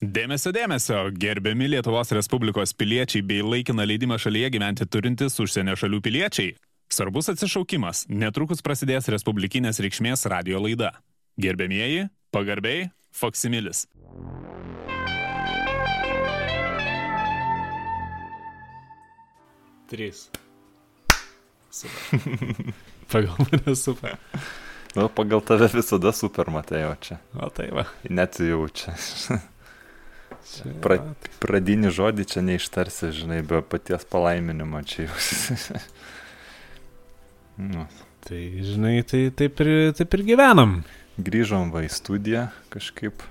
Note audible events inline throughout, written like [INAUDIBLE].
Dėmesio, dėmesio, gerbiami Lietuvos Respublikos piliečiai bei laikiną leidimą šalyje gyventi turintys užsienio šalių piliečiai. Svarbus atsišaukimas, netrukus prasidės Respublikinės reikšmės radio laida. Gerbėmieji, pagarbiai, Foksimilis. Trys. Super. [LAUGHS] Pagal mane super. Nu, pagal tave visada super o čia. O tai va. Net jau čia. [LAUGHS] Pra, pradinį žodį čia neištarsi, žinai, be paties palaiminimo čia jau. [LAUGHS] nu, Tai, žinai, tai taip ir, taip ir gyvenam. grįžom va į studiją kažkaip.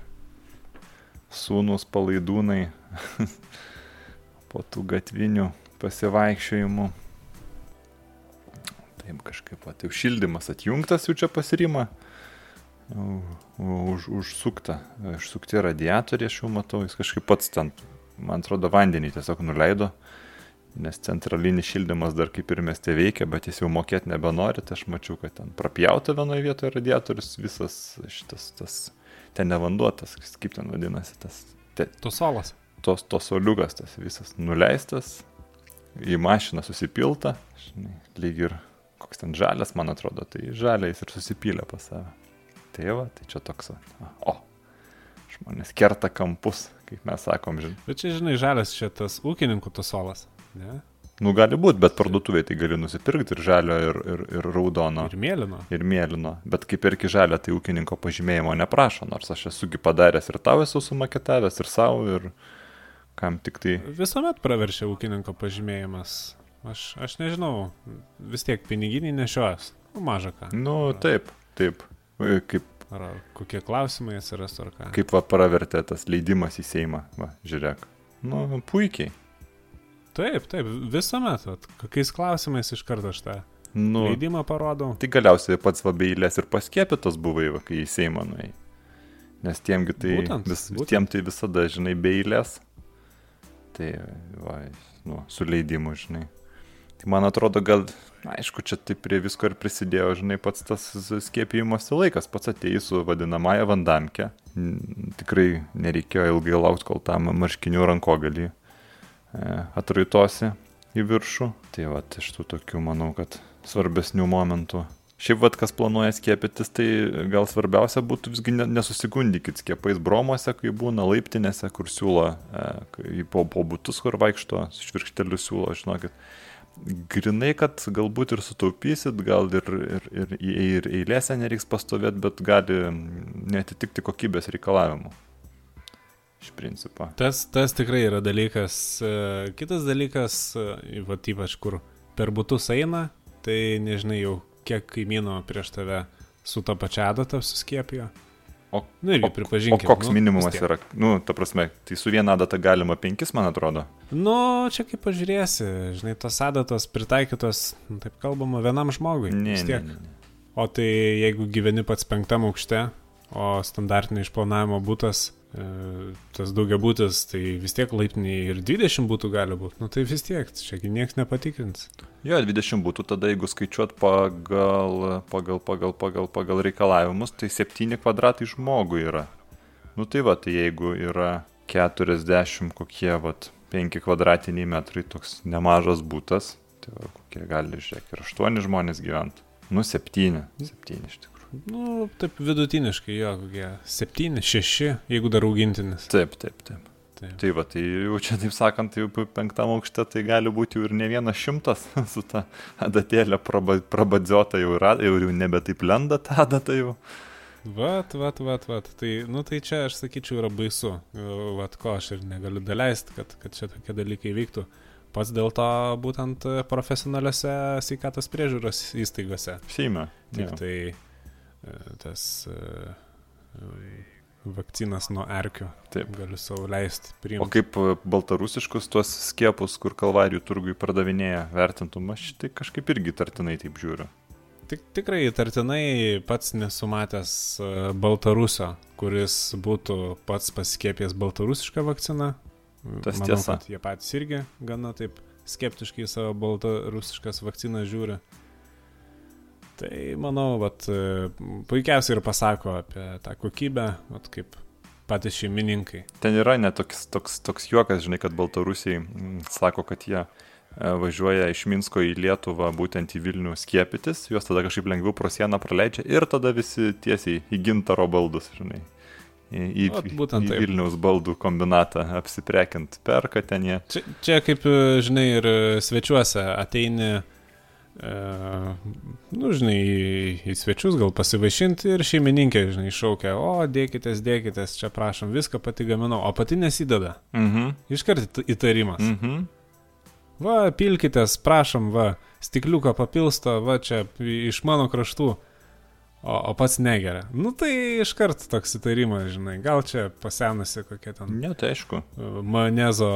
Sūnus palaidūnai [LAUGHS] po tų gatvinių pasivaikščiojimų. Taip kažkaip, va, tai šildymas atjungtas jau čia pasirima. Už, užsukta, išsukti radiatoriai, aš jau matau, jis kažkaip pats ten, man atrodo, vandenį tiesiog nuleido, nes centralinis šildymas dar kaip ir mieste veikia, bet jis jau mokėti nebenori, tai aš mačiau, kad ten prapjauta vienoje vietoje radiatorius, visas šitas, tas, ten nevanduotas, kaip ten vadinasi, tas, te, Tu solas. tos, tos soliukas, tas visas nuleistas, į mašiną susipilta, žinai, lyg ir koks ten žalias, man atrodo, tai žaliais ir susipylė pas save. Tai va, tai čia toks, o, žmonės kerta kampus, kaip mes sakom, žinai. Bet čia, žinai, žalias čia tas ūkininkų tu solas. Ne? Nu, gali būti, bet parduotuvėje tai gali nusipirkti ir žalio, ir, ir, ir raudono. Ir mėlyno. ir mėlyno, bet kaip perki žalę, tai ūkininko pažymėjimo neprašo, nors aš esugi padaręs ir tau esu sumaketavęs, ir savo, ir kam tik tai. Visuomet praverčia ūkininko pažymėjimas. Aš, aš nežinau, vis tiek piniginį nešios. Nu, maža ką. Nu, taip, taip. Kaip, Ar kokie klausimai atsirastų ar ką. kaip va pravertė tas leidimas į Seimą, va, žiūrėk. Nu, puikiai. Taip, taip, visuomet. Vat, kokiais klausimais iš karto aš tą Nu, leidimą parodau. tai galiausiai pats va beilės ir paskėpytas buvai, va, kai į Seimą nuėjai. Nes tiemgi tai, Būtent, vis, būtent. tiem tai visada, žinai, beilės. Tai, va, nu, su leidimu, žinai. Tai man atrodo, gal, na, aišku, čia taip prie visko ir prisidėjo, žinai, pats tas skiepijimosi laikas, pats atėjai su vadinamąją vandamkę. N- Tikrai nereikėjo ilgai laukti, kol tam marškinių rankogalį e, atraitosi į viršų. Tai va, iš tų tokių, manau, kad svarbesnių momentų. Šiaip vad, kas planuoja skiepytis, tai gal svarbiausia būtų visgi ne- nesusigundykit skiepais bromuose, kai būna laiptinėse, kur siūlo, e, po, po būtus, kur vaikšto, švirkšteliu siūlo, žinokit. Grinai, kad galbūt ir sutaupysit, gal ir, ir, ir, ir, eilėse nereiks pastovėti, bet gali netitikti kokybės reikalavimų. Iš principo. Tas, tas tikrai yra dalykas. E, Kitas dalykas, e, va ypač kur per būtus eina, tai nežinai jau kiek kaimynų prieš tave su to pačia adata suskiepijo. O, Nu irgi o, o pripažinkime. koks nu, minimumas yra? Nu, ta prasme, tai su viena data galima penkis, man atrodo. Nu, čia kaip pažiūrėsi, žinai, tos adatos pritaikytos, nu, taip kalbama, vienam žmogui. Ne, ne, ne, ne. O tai jeigu gyveni pats penktam aukšte, o standartinio išplanavimo būtas, tas daugiabutis, tai vis tiek laiptiniai ir 20 būtų gali būti. Nu tai vis tiek, čiagi niekas nepatikrins. Jo, 20 būtų tada, jeigu skaičiuot pagal, pagal, pagal, pagal, pagal reikalavimus, tai 7 kvadratai žmogui yra. Nu tai va, tai jeigu yra 40 kokie, va, 5 kvadratiniai metrai, toks nemažas būtas, tai va, kokie gali, žiūrėk, ir 8 žmonės gyventi. Nu 7, 7 iš tikrųjų. Nu, taip vidutiniškai jo, kokie 7, 6, jeigu dar augintinis. Taip, taip, taip. Taip. Tai va, tai jau čia taip sakant, jau penktam aukšte tai gali būti jau ir ne vienas šimtas [LAUGHS] su ta adatėlė praba, prabadziota jau yra, jau, jau nebe taip lenda ta adata jau. Vat, vat, vat, vat. Tai, nu, tai čia aš sakyčiau yra baisu. Vat ko aš ir negaliu daleisti, kad, kad čia tokie dalykai vyktų. Pats dėl to būtent profesionaliuose sveikatos priežiūros įstaigose. Seime. Tik jo. tai tas e, e, vakcinas nuo erkių. Taip. Galiu savo leisti O priimti. kaip e, baltarusiškus tuos skiepus, kur kalvarijų turgui pardavinėja, vertintum, aš tai kažkaip irgi tartinai taip žiūriu. Tik, tikrai tartinai pats nesumatęs e, Baltarusio, kuris būtų pats paskiepęs baltarusišką vakciną. Tas Manau, tiesa. Jie patys irgi gana taip skeptiškai savo baltarusiškas vakcinas žiūri. Tai manau, vat, e, puikiausiai ir pasako apie tą kokybę, vat, kaip patys šeimininkai. Ten yra net toks, toks, toks juokas, žinai, kad Baltarusiai mm, sako, kad jie e, važiuoja iš Minsko į Lietuvą, būtent į Vilnių skiepytis, juos tada kažkaip lengviau pro sieną praleidžia ir tada visi tiesiai į gintaro baldus, žinai. Į, į, Vat būtent į taip. Vilniaus baldų kombinatą apsiprekint, perka ten jie. Čia, čia kaip, e, žinai, ir svečiuose ateini, e, nu, žinai, į, svečius gal pasivaišinti ir šeimininkė, žinai, šaukia, o, dėkitės, dėkitės, čia prašom, viską pati gaminau, o pati nesideda. Mhm. Iškart įt- įtarimas. Mhm. Va, pilkitės, prašom, va, stikliuką papilsto, va, čia iš mano kraštų, o, o pats negeria. Nu, tai iškart toks įtarimas, žinai, gal čia pasenusi kokia ten Ne, tai aišku. manezo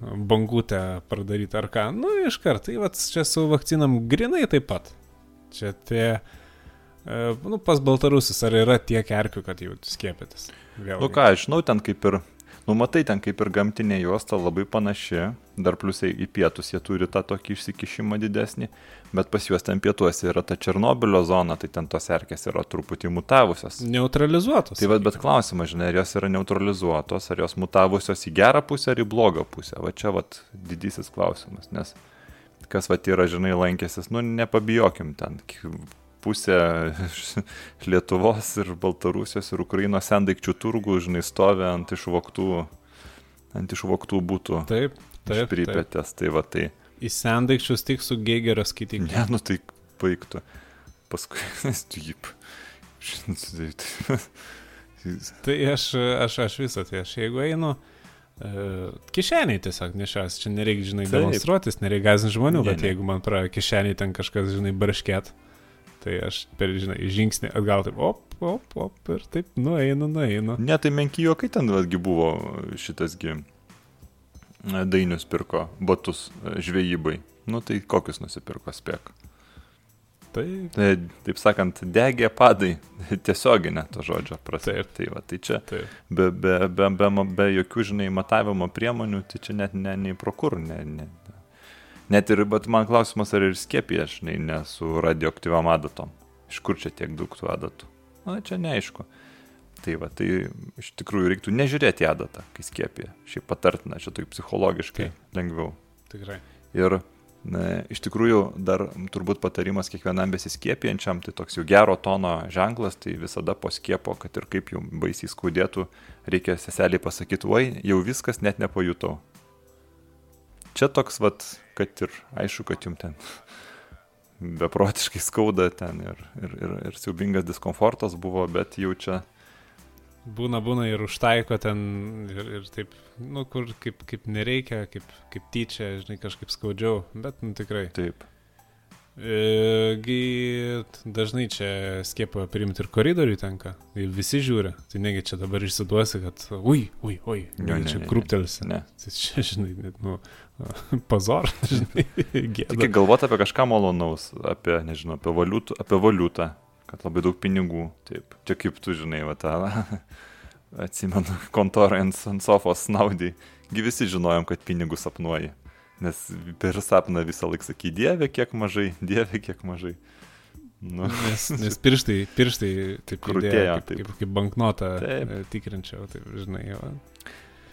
bangutę padaryti ar ką. Nu, iškart, tai va, čia su vakcinam grinai taip pat. Čia tie, e, nu, pas baltarusis, ar yra tiek erkių, kad jau skiepytis. Vėlgi. Nu ką, aš žinau, ten kaip ir, nu matai, ten kaip ir gamtinė juosta labai panaši, dar pliusai į pietus jie turi tą tokį išsikišimą didesnį, bet pas juos ten pietuose yra ta Černobilio zona, tai ten tos erkės yra truputį mutavusios. Neutralizuotos. Tai vad, bet klausimas, žinai, ar jos yra neutralizuotos, ar jos mutavusios į gerą pusę ar į blogą pusę. Va čia vad didysis klausimas, nes kas vad yra, žinai, lankėsis, nu nepabijokim ten. Pusė Lietuvos ir Baltarusijos ir Ukrainos sendaikčių turgų, žinai, stovi ant išvoktų, ant išvoktų būtų Taip, taip. pripetės. Tai va tai, Į sendaikščius tik su geigerio skaitikliu. ne, nu tai baigtų. Paskui, [LAUGHS] taip. Tai aš, aš, aš visą tai, aš jeigu einu, uh, kišeniai tiesiog nešios, čia nereikia, žinai, Taip. demonstruotis, nereikia gazinti žmonių, Ne, bet ne. jeigu man praėjo kišeniai ten kažkas, žinai, barškėt, tai aš per, žinai, žingsnį atgal taip, op, op, op, ir taip nueinu, nueinu. Ne, tai menki juokai ten vadgi buvo šitasgi e, dainius pirko batus e, žvejybai. Nu tai kokius nusipirko spėk. Tai Tai, taip sakant, degė padai, [LAUGHS] tiesioginė to žodžio prasme. Taip. Tai, va, tai čia taip. be, be, be, be, be jokių, žinai, matavimo priemonių, tai čia net ne, nei pro kur. Ne, ne. Net ir, bet man klausimas, ar ir skiepija, žinai, ne su radioaktyviam adatom. Iš kur čia tiek daug tų adatų? Na, čia neaišku. Tai va, tai iš tikrųjų reiktų nežiūrėti adatą, kai skiepija. Šiaip patartina, čia taip psichologiškai Taip. lengviau. Tikrai. Ir na, iš tikrųjų dar turbūt patarimas kiekvienam besiskiepijančiam, tai toks jau gero tono ženklas, tai visada po skiepo, kad ir kaip jau baisiai skaudėtų, reikia seseliai pasakyti, oi, jau viskas net nepajutau. Čia toks, vat, kad ir aišku, kad jums ten [LAUGHS] beprotiškai skauda ten ir, ir, ir, ir siaubingas diskomfortas buvo, bet jau čia Būna, būna ir užtaiko ten ir, ir taip, nu, kur kaip, kaip nereikia, kaip, kaip tyčia, žinai, kažkaip skaudžiau, bet, nu, tikrai. taip. E, Gi dažnai čia skiepą priimti ir koridoriui tenka. Visi žiūri. Tai negi čia dabar išsiduosi, kad ui, ui, ui, Ne, čia krūptelsi. Ne. Tai čia, žinai, nu, [LAUGHS] pozor, [LAUGHS] žinai, Tik gėda. galvoti apie kažką malonaus, apie, nežinau, apie valiutą, apie valiutą, kad labai daug pinigų. Taip. Čia kaip tu žinai, va tą, [LAUGHS] atsimenu, kontorą ant, ant sofos snaudai. Gi visi žinojom, kad pinigus sapnuoji. Nes per sapną visą laiką sakai, dieve, kiek mažai, dieve, kiek mažai. Nu, Nes, [LAUGHS] nes pirštai, pirštai taip krūtėjo, kaip, taip. kaip, kaip banknotą Taip. e, tikrinčiau, taip, žinai, va.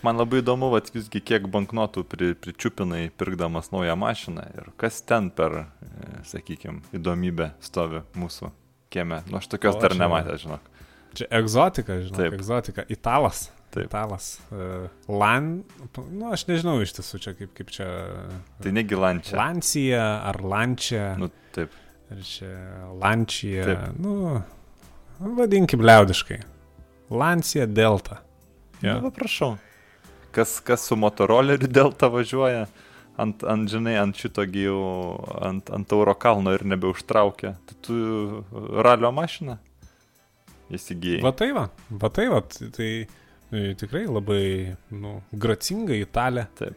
man labai įdomu, vat, visgi kiek banknotų pri, pričiupinai pirkdamas naują mašiną ir kas ten per, sakykime, įdomybę stovi mūsų kieme. Nu, aš tokios O, dar nematęs, žinok. Čia egzotika, žinai, Taip. egzotika. Italas. Taip. Italas. Uh, Lan, nu, aš nežinau iš tiesų čia kaip, kaip čia. Tai negi lančia. Lancija ar Lančia. Nu, taip. Ar čia Lančija. Taip. Nu, vadinkim liaudiškai. Lancija Delta. Ja. Jo. Nu, prašau. Kas, kas su motoroleriu Delta važiuoja ant, ant žinai, ant šito gyvų, ant, ant Tauro kalno ir nebeužtraukia. Tai tu ralio mašiną įsigijai. Va tai va, va tai va, tai, tai e, tikrai labai, nu, gracinga italė. Taip.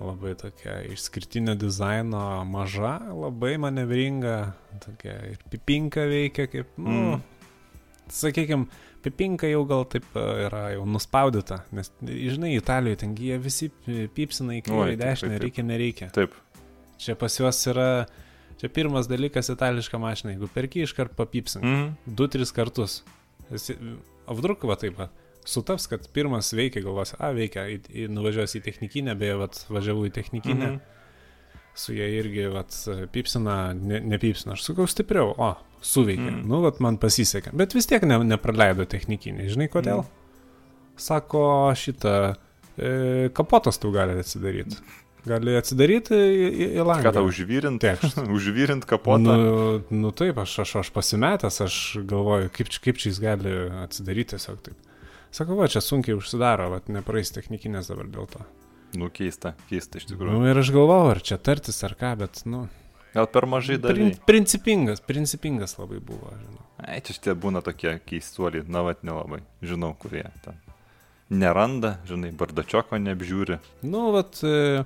Labai tokia išskirtinio dizaino, maža, labai manevringa, tokia ir pipinka veikia kaip, nu, Mm. sakykime, pipinka jau gal taip e, yra jau nuspaudyta, nes, žinai, Italijoje tengi jie visi pi- pypsina į kairę, į dešinę, reikia, nereikia. Taip. Čia pas juos yra, čia pirmas dalykas itališka mašina, jeigu perki iškart papypsink, Mm. du, tris kartus. O vdruk va taip, va, sutaps, kad pirmas veikia, galvos, a, veikia, į, į, nuvažiuos į technikinę, beje, vat, važiavau į technikinę. Mhm. Su jie irgi, vat, pipsina, ne, nepipsina, aš sakau stipriau, o, suveikė. Mhm. Nu, vat, man pasisekė. Bet vis tiek ne, nepraleido technikinį, žinai kodėl? Mhm. Sako, šitą, e, kapotas tu gali atsidaryti. Gali atsidaryti į, į, į langą. Ką tau užvyrint? Taip. [LAUGHS] užvyrint kapotą. Nu, nu taip, aš, aš, aš pasimetęs, aš galvoju, kaip, kaip čia jis gali atsidaryti tiesiog taip. Sakau, va, čia sunkiai užsidaro, va, nepraeis technikinės dabar dėl to. Nu, keista, keista iš tikrųjų. Nu, ir aš galvoju, ar čia tartis ar ką, bet, nu, Gal per mažai prin, darai. principingas, principingas labai buvo, žinau. Ai, čia šitie būna tokie keistuoliai, na, vat nelabai. Žinau, kurie ten. Neranda, žinai, bardačioko neapžiūri. Nu, vat, e,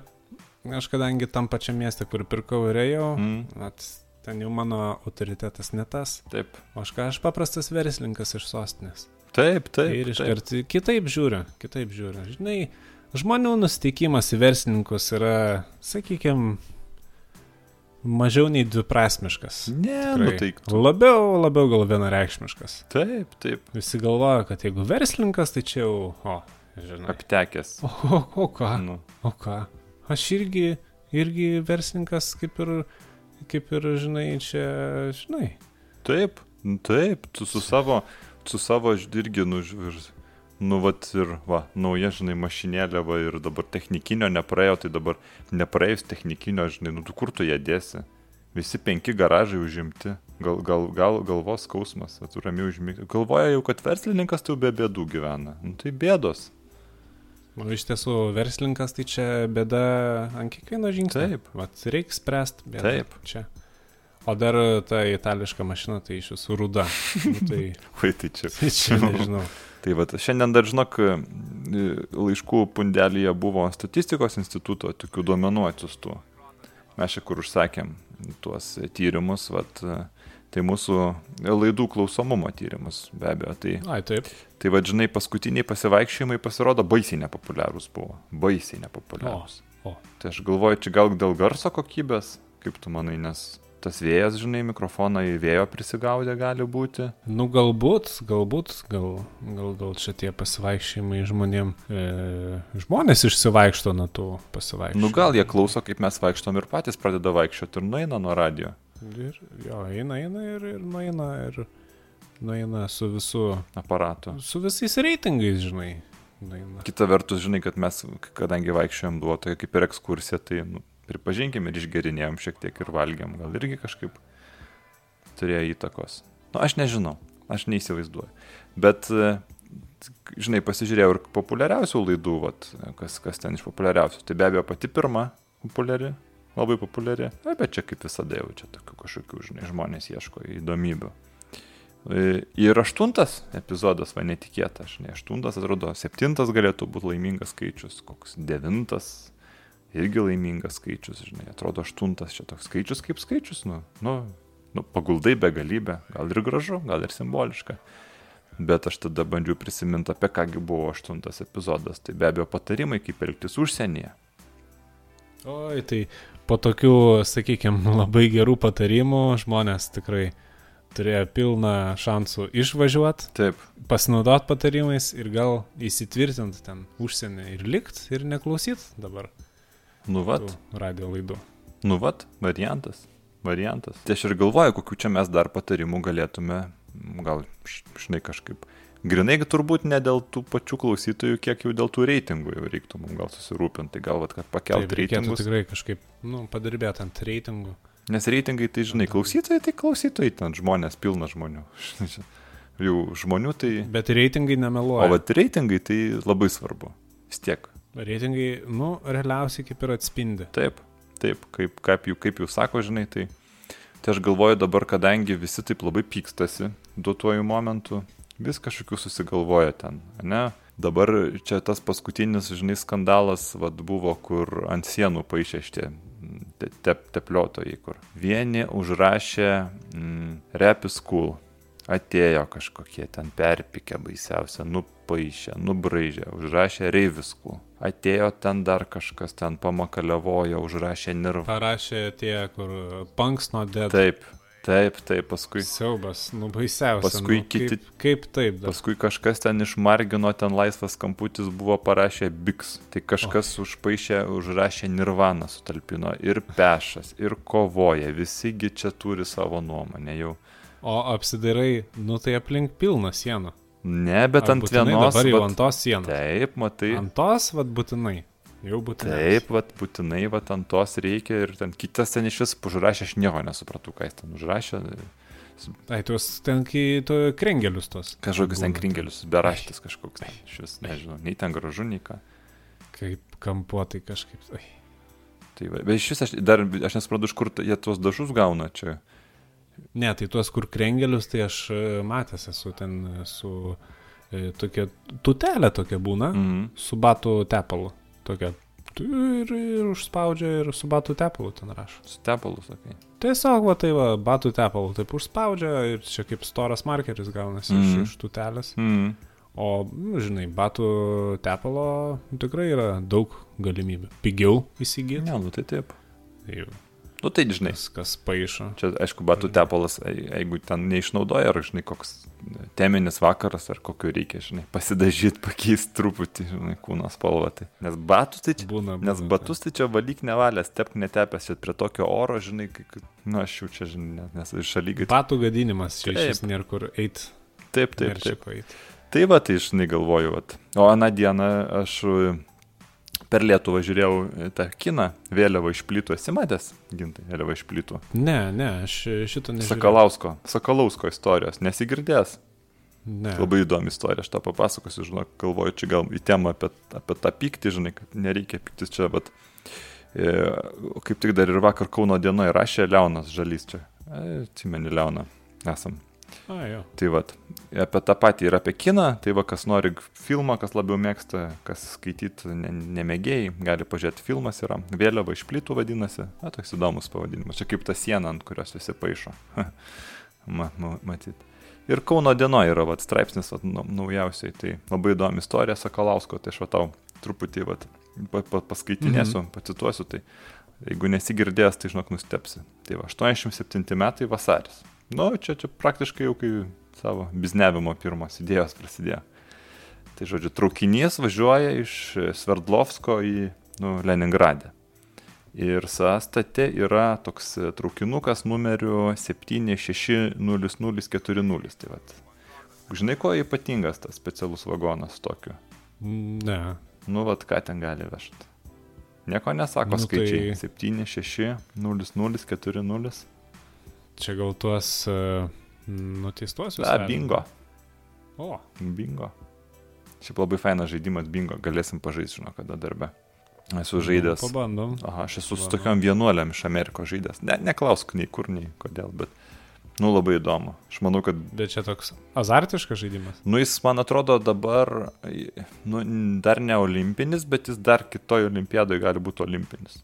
aš kadangi tam pačiam mieste, kur pirkau ir ėjau, Mm. vat, ten jau mano autoritetas ne tas. Taip. O aš ką, aš paprastas verslininkas iš sostinės. Taip, taip. ir taip. iškart kitaip žiūriu, kitaip žiūriu. Žinai, žmonių nusiteikimas į verslininkus yra, sakykime, mažiau nei dviprasmiškas. Ne, nu tai. Labiau, labiau gal vienareikšmiškas. Taip, taip. Visi galvoja, kad jeigu verslininkas, tai čia jau, o, žinai. Aptekęs. O, o, o ką? Nu, O ką? Aš irgi, irgi verslininkas, kaip ir, kaip ir, žinai, čia, žinai. taip, taip, tu su savo, su savo aš irgi, nu, ir- nu, vat ir, va, nauja, žinai, mašinėlė, va, ir dabar technikinio nepraėjo, tai dabar nepraėjus technikinio, žinai, nu, tu kur tu ją dėsi? Visi penki garažai užimti, gal, gal, gal galvos skausmas, va, tu ramiai užmigti. Galvoja jau, kad verslininkas tai jau be bėdų gyvena. Nu, tai bėdos. O iš tiesų, verslininkas tai čia bėda ant kiekvieno žingsnio. Taip. Vat reikia spręsti bėdą. Taip. Čia. O dar ta itališka mašina, tai iš visų ruda. Nu, tai, [LAUGHS] Vai tai čia. tai čia nežinau. Tai va, šiandien dar žinok, e, laiškų pundelyje buvo statistikos instituto tokių duomenų atsiustų. Mes čia kur užsakėm tuos tyrimus, vat, e, tai mūsų laidų klausomumo tyrimus be abejo. Tai, Ai, taip. tai va, žinai, paskutiniai pasivaikščiojimai pasirodo baisiai nepopuliarūs buvo. Baisiai nepopuliarūs. O, o. Tai aš galvoju, čia gal dėl garso kokybės, kaip tu manai, nes tas vėjas, žinai, mikrofoną į vėjo prisigaudė gali būti. Nu, galbūt, galbūt, gal, gal, gal čia tie pasivaikščiojimai žmonėm. E, žmonės išsivaikšto nuo tų pasivaikščiojimų. Nu gal jie klauso, kaip mes vaikštom ir patys pradeda vaikščioti ir nueina nuo radio. Ir jo, eina, eina ir, ir nueina, ir nueina su visu, aparatų. su visais reitingais, žinai. Nueina. Kita vertus, žinai, kad mes, kadangi vaikščiojom, tokia kaip ir ekskursija, tai nu, pripažinkim ir išgerinėjom šiek tiek ir valgiam, gal irgi kažkaip turėjo įtakos. Nu, aš nežinau, aš neįsivaizduoju. Bet, e, žinai, pasižiūrėjau ir populiariausių laidų, vat, kas, kas ten iš populiariausių. Tai be abejo pati pirma populiari, labai populiari, Na, bet čia kaip visada jau čia tokių kažkokių, žinai, žmonės ieško įdomybių. E, Ir aštuntas epizodas, va netikėta, aš ne aštuntas, atrodo, septintas galėtų būti laimingas skaičius, koks devintas irgi laimingas skaičius, žinai, atrodo aštuntas čia toks skaičius kaip skaičius, nu, nu, nu paguldai begalybę, gal ir gražu, gal ir simboliška. Bet aš tada bandžiau prisiminti, apie kągi buvo aštuntas epizodas. Tai be abejo patarimai, kaip elgtis užsienyje. Oi, tai po tokių, sakykime, [LAUGHS] labai gerų patarimų žmonės tikrai turėjo pilną šansų išvažiuoti, Taip, pasinaudoti patarimais ir gal įsitvirtinti ten užsienį ir likt ir neklausyt dabar nu vat, radio laidų. nu vat, variantas. Variantas. Tai aš ir galvoju, kokiu čia mes dar patarimų galėtume, gal, žinai, kažkaip. Grinai turbūt ne dėl tų pačių klausytojų, kiek jau dėl tų reitingų jau reiktų mums gal susirūpinti. Tai galvat, kad Taip, pakelt reitingus. tikrai kažkaip, nu, padirbėti ant reitingų. Nes reitingai, tai žinai, klausytojai, tai klausytojai, ten žmonės, pilna žmonių. [LAUGHS] Jau žmonių, tai... Bet reitingai O nemeluoja. vat reitingai, tai labai svarbu. Vis tiek. Reitingai, nu, realiausiai kaip ir atspindi. Taip, taip, kaip, kaip, jų, kaip jūs sako, žinai, tai... Tai aš galvoju dabar, kadangi visi taip labai pykstasi duotuoju momentu, vis kažkokių susigalvoja ten, ne? Dabar čia tas paskutinis, žinai, skandalas vad buvo, kur ant sienų paaišė šitie te, tep, tepliotojai, kur vieni užrašė mm, Rap School, atėjo kažkokie ten perpikė baisiausia, nupaišė, nubraižė, užrašė School, atėjo ten dar kažkas ten pamakalevojo, užrašė Nirva. Parašė tie, kur punks nuo dead. Taip, Taip, taip, paskui. Siaubas, nu baisiausia. Paskui nu, kiti- Kaip, kaip taip? Dar? Paskui kažkas ten išmargino, ten laisvas kamputis buvo parašę Biks. Tai kažkas oh. užpaišė, užrašė Nirvana sutalpino. Ir pešas, ir kovoja. Visigi čia turi savo nuomonę jau. O apsidairai, nu tai aplink pilna sienų. Ne, bet Ar ant vienos. Dabar jau vat- ant tos sienos. Taip, matai. Ant tos, vad būtinai. Jau būtinai. Taip, vat, būtinai, vat, ant tos reikia ir ten kitas ten iš vis užrašė, aš nieko nesupratau, ką jis ten užrašė. Tai tuos ten, tu krengelius tos. Kažkokius ten kringelius, beraštis kažkoks. Ten, iš vis nežinau, nei ten gražu, nei ką. Kaip kampuotai kažkaip. Ai. Tai va, bet iš vis aš dar, aš nesuprantu, iš kur jie tuos dažus gauna čia. Ne, tai tuos, kur krengelius, tai aš e, matęs esu ten e, su e, tokia tutelė tokia būna, mm. Mhm. su batų tepalu. Tokia. Ir, ir užspaudžia ir su batų tepalu ten rašo. Su tepalu, sakai. Tiesiog, va tai va, batų tepalu taip užspaudžia ir čia kaip storas markeris gaunasi mm. Mhm. iš, iš tutelės. Mhm. O, nu, žinai, batų tepalo tikrai yra daug galimybių. Pigiau įsigyti. Ne, nu tai taip. Tai Nu tai žinai, kas, kas paaišo. čia aišku, batų tepalas, ei- jeigu ten neišnaudoja, ar žinai, koks teminis vakaras, ar kokio reikia, žinai, pasidažyti, pakeisti truputį, žinai, kūno spalvą. Tai. Nes batus tai čia, Būna. nes būna, batus tai čia valyk nevalęs, tepk netepęs, čia prie tokio oro, žinai, kai, kai- nu aš jau čia, žinai, nes iš šalygai. Batų gadinimas čia iš Taip. vis nėra kur eiti. Taip, taip, taip. Eit. Tai va, tai žinai, galvoju, vat. o aną dieną aš e, per Lietuvą žiūrėjau e, tą kiną, vėliavą iš plytų, esi matęs, gintai, vėliavą iš plytų. Ne, ne, aš šito nežinau. Sakalausko, Sakalausko istorijos, nesigirdės. Ne. Labai įdomi istorija, aš tą papasakosiu, žinok, galvoju, čia gal į temą apie, apie tą pyktį, žinai, kad nereikia piktis čia, bet e, kaip tik dar ir vakar Kauno dienoje rašė Leonas Žalys čia. E, atsimeni Leoną, esam. A, jo. Tai vad, apie tą patį ir apie kiną, tai va, kas nori filmą, kas labiau mėgsta, kas skaityti ne, nemėgėjai, gali pažiūrėti, filmas yra, vėliava iš plytų vadinasi, na, toks įdomus pavadinimas, čia kaip ta siena, ant kurios visi paaišo. [LAUGHS] ma, ma, matyt. Ir Kauno dienoje yra vat, straipsnis vat, nau- naujausiai, tai labai įdomi istorija Sakalausko, tai aš va tau truputį vat, pa, pa, paskaitinėsiu, mhm. pacituosiu, tai jeigu nesigirdėjęs, tai žinok nustepsi. Tai va, 87 metai vasaris. Nu, čia, čia praktiškai jau kai savo biznevimo pirmos idėjos prasidėjo. Tai žodžiu, traukinys važiuoja iš Sverdlovsko į nu, Leningradę. Ir sąstate yra toks traukinukas numeriu 76040. Tai vat. Žinai, ko ypatingas tas specialus vagonas tokiu? Ne. Nu, vat ką ten gali vežti. Nieko nesako Nu, nu, skaičiai. tai- 76040. Čia gal tuos uh, nuteistuosius. Na, bingo. O, Bingo. Šiaip labai fainas žaidimas bingo, galėsim pažaisti, žinau, kada darbe. Esu žaidęs. Nu, Pabandom. Aha, aš esu su Va. tokiam vienuoliam iš Amerikos žaidęs. Ne, neklausk nei kur, nei kodėl, bet, nu, labai įdomu. Aš manau, kad, Bet čia toks azartiškas žaidimas. nu, jis, man atrodo, dabar, nu, dar ne olimpinis, bet jis dar kitoj olimpiadoje gali būti olimpinis.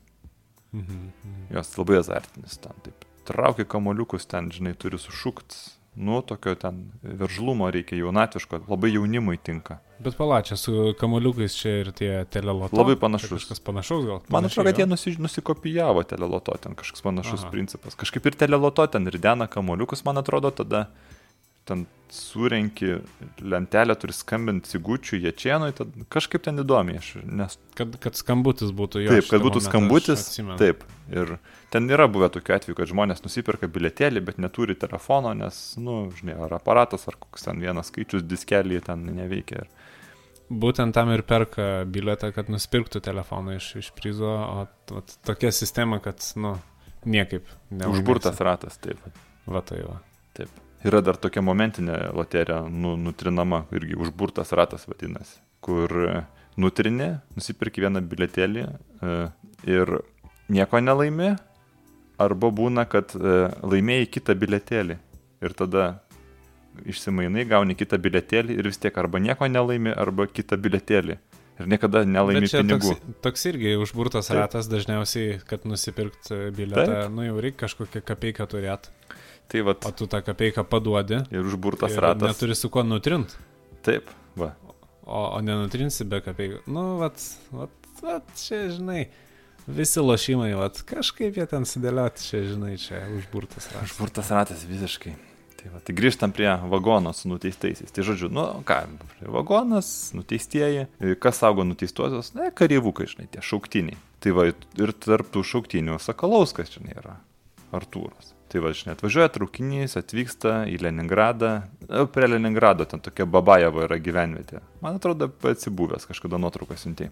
Mhm. mhm. Jos labai azartinis ten, taip. Traukia kamoliukus ten, žinai, turi sušūkti. Nu, tokio ten veržlumo reikia jaunatviško, labai jaunimui tinka. Bet palačia, su kamoliukais čia ir tie teleloto. Labai panašus. Kažkas panašaus gal. Man atrodo, kad jie Panašiai, nusi, nusikopijavo teleloto, ten kažkoks panašus Aha. Principas. Kažkaip ir teleloto ten ir dena kamoliukus, man atrodo, tada ten surenki lentelę, turi skambinti Sigučiui, Ječienui, tad kažkaip ten įdomiai, aš, nes kad, kad skambutis būtų jo. taip, kad būtų momentą skambutis, taip. Ir ten yra buvę tokių atvejų, kad žmonės nusipirka biletėlį, bet neturi telefono, nes, na, nu, žinai, ar aparatas, ar koks ten vienas skaičius diskelį ten neveikia. Ir... Būtent tam ir perka biletą, kad nusipirktų telefoną iš, iš prizo, o vat, tokia sistema, kad, nu, niekaip. nelaimėsi. Užburtas ratas, taip. Va tai va. Yra dar tokia momentinė loterija, nu, nutrinama, irgi užburtas ratas vadinasi, kur nutrini, nusipirki vieną biletėlį e, ir nieko nelaimi, arba būna, kad e, laimėjai kitą biletėlį ir tada išsimainai, gauni kitą biletėlį ir vis tiek arba nieko nelaimi, arba kitą biletėlį. Ir niekada nelaimi pinigų. toks, toks irgi užburtas Taip. ratas, dažniausiai, kad nusipirkt e, bilietą, nu jau reikia kažkokią kapeiką turėti, Tai vat o tu tą kapeiką paduodi. ir užburtas ir ratas. Neturi su kuo nutrint, Taip, va. o, o nenutrinsi be kapeikų. Nu, vat, vat, vat, čia, žinai, Visi lošimai, vat, kažkaip jie ten sudėlioti, čia, žinai, čia užburtas ratas. Užburtas ratas visiškai. Tai, va, tai grįžtam prie vagono su nuteistaisiais. Tai žodžiu, nu ką, vagonas, nuteistieji, kas saugo nuteistuosius, na, kareivukai, žinai, tie šauktiniai. Tai va, ir tarp tų šauktinių Sakalauskas, žinai, yra Artūras. Tai va, žinai, atvažiuoja traukinys, atvyksta į Leningradą. E, prie Leningrado ten tokia Babajevo yra gyvenvietė. Man atrodo, atsibuvęs kažkada nuotraukas siuntė.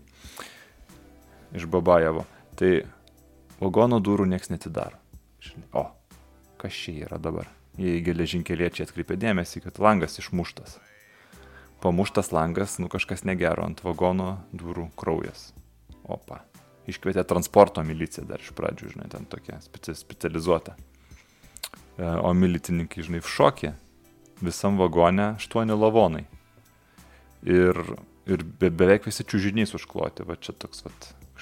Iš Babajevo. Tai vagono durų niekas netidaro. Žinai, o, kas čia yra dabar? Jei geležinkeliečiai atkreipia dėmesį, kad langas išmuštas. Pamuštas langas, nu kažkas negero ant vagono durų kraujas. Opa. Iškvietė transporto miliciją dar iš pradžių, žinai, ten tokia specializuota. E, o milicininkai, žinai, šokė, visam vagone aštuoni lavonai. Ir, ir be, beveik visi čiūžiniais užkloti, va čia toks, va,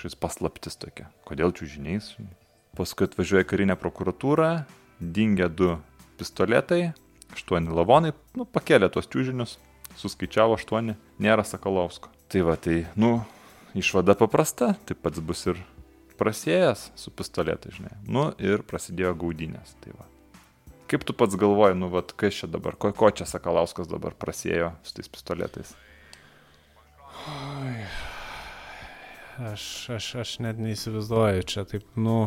šis paslaptis tokia. Kodėl čiūžiniais? Paskui atvažiuoja karinė prokuratūra, dingia du pistoletai, aštuoni lavonai, nu, pakėlė tuos čiūžinius, suskaičiavo aštuoni, nėra Sakalovsko. Tai va, tai, nu, išvada paprasta, taip pats bus ir prasėjęs su pistoletai, žinai. Nu, ir prasidėjo gaudinės. Tai va. Kaip tu pats galvoji, nu, vat, kas čia dabar, ko, ko čia Sakalauskas dabar prasėjo su tais pistoletais? Oi. Aš, aš, aš net neįsivaizduoju, čia taip, nu,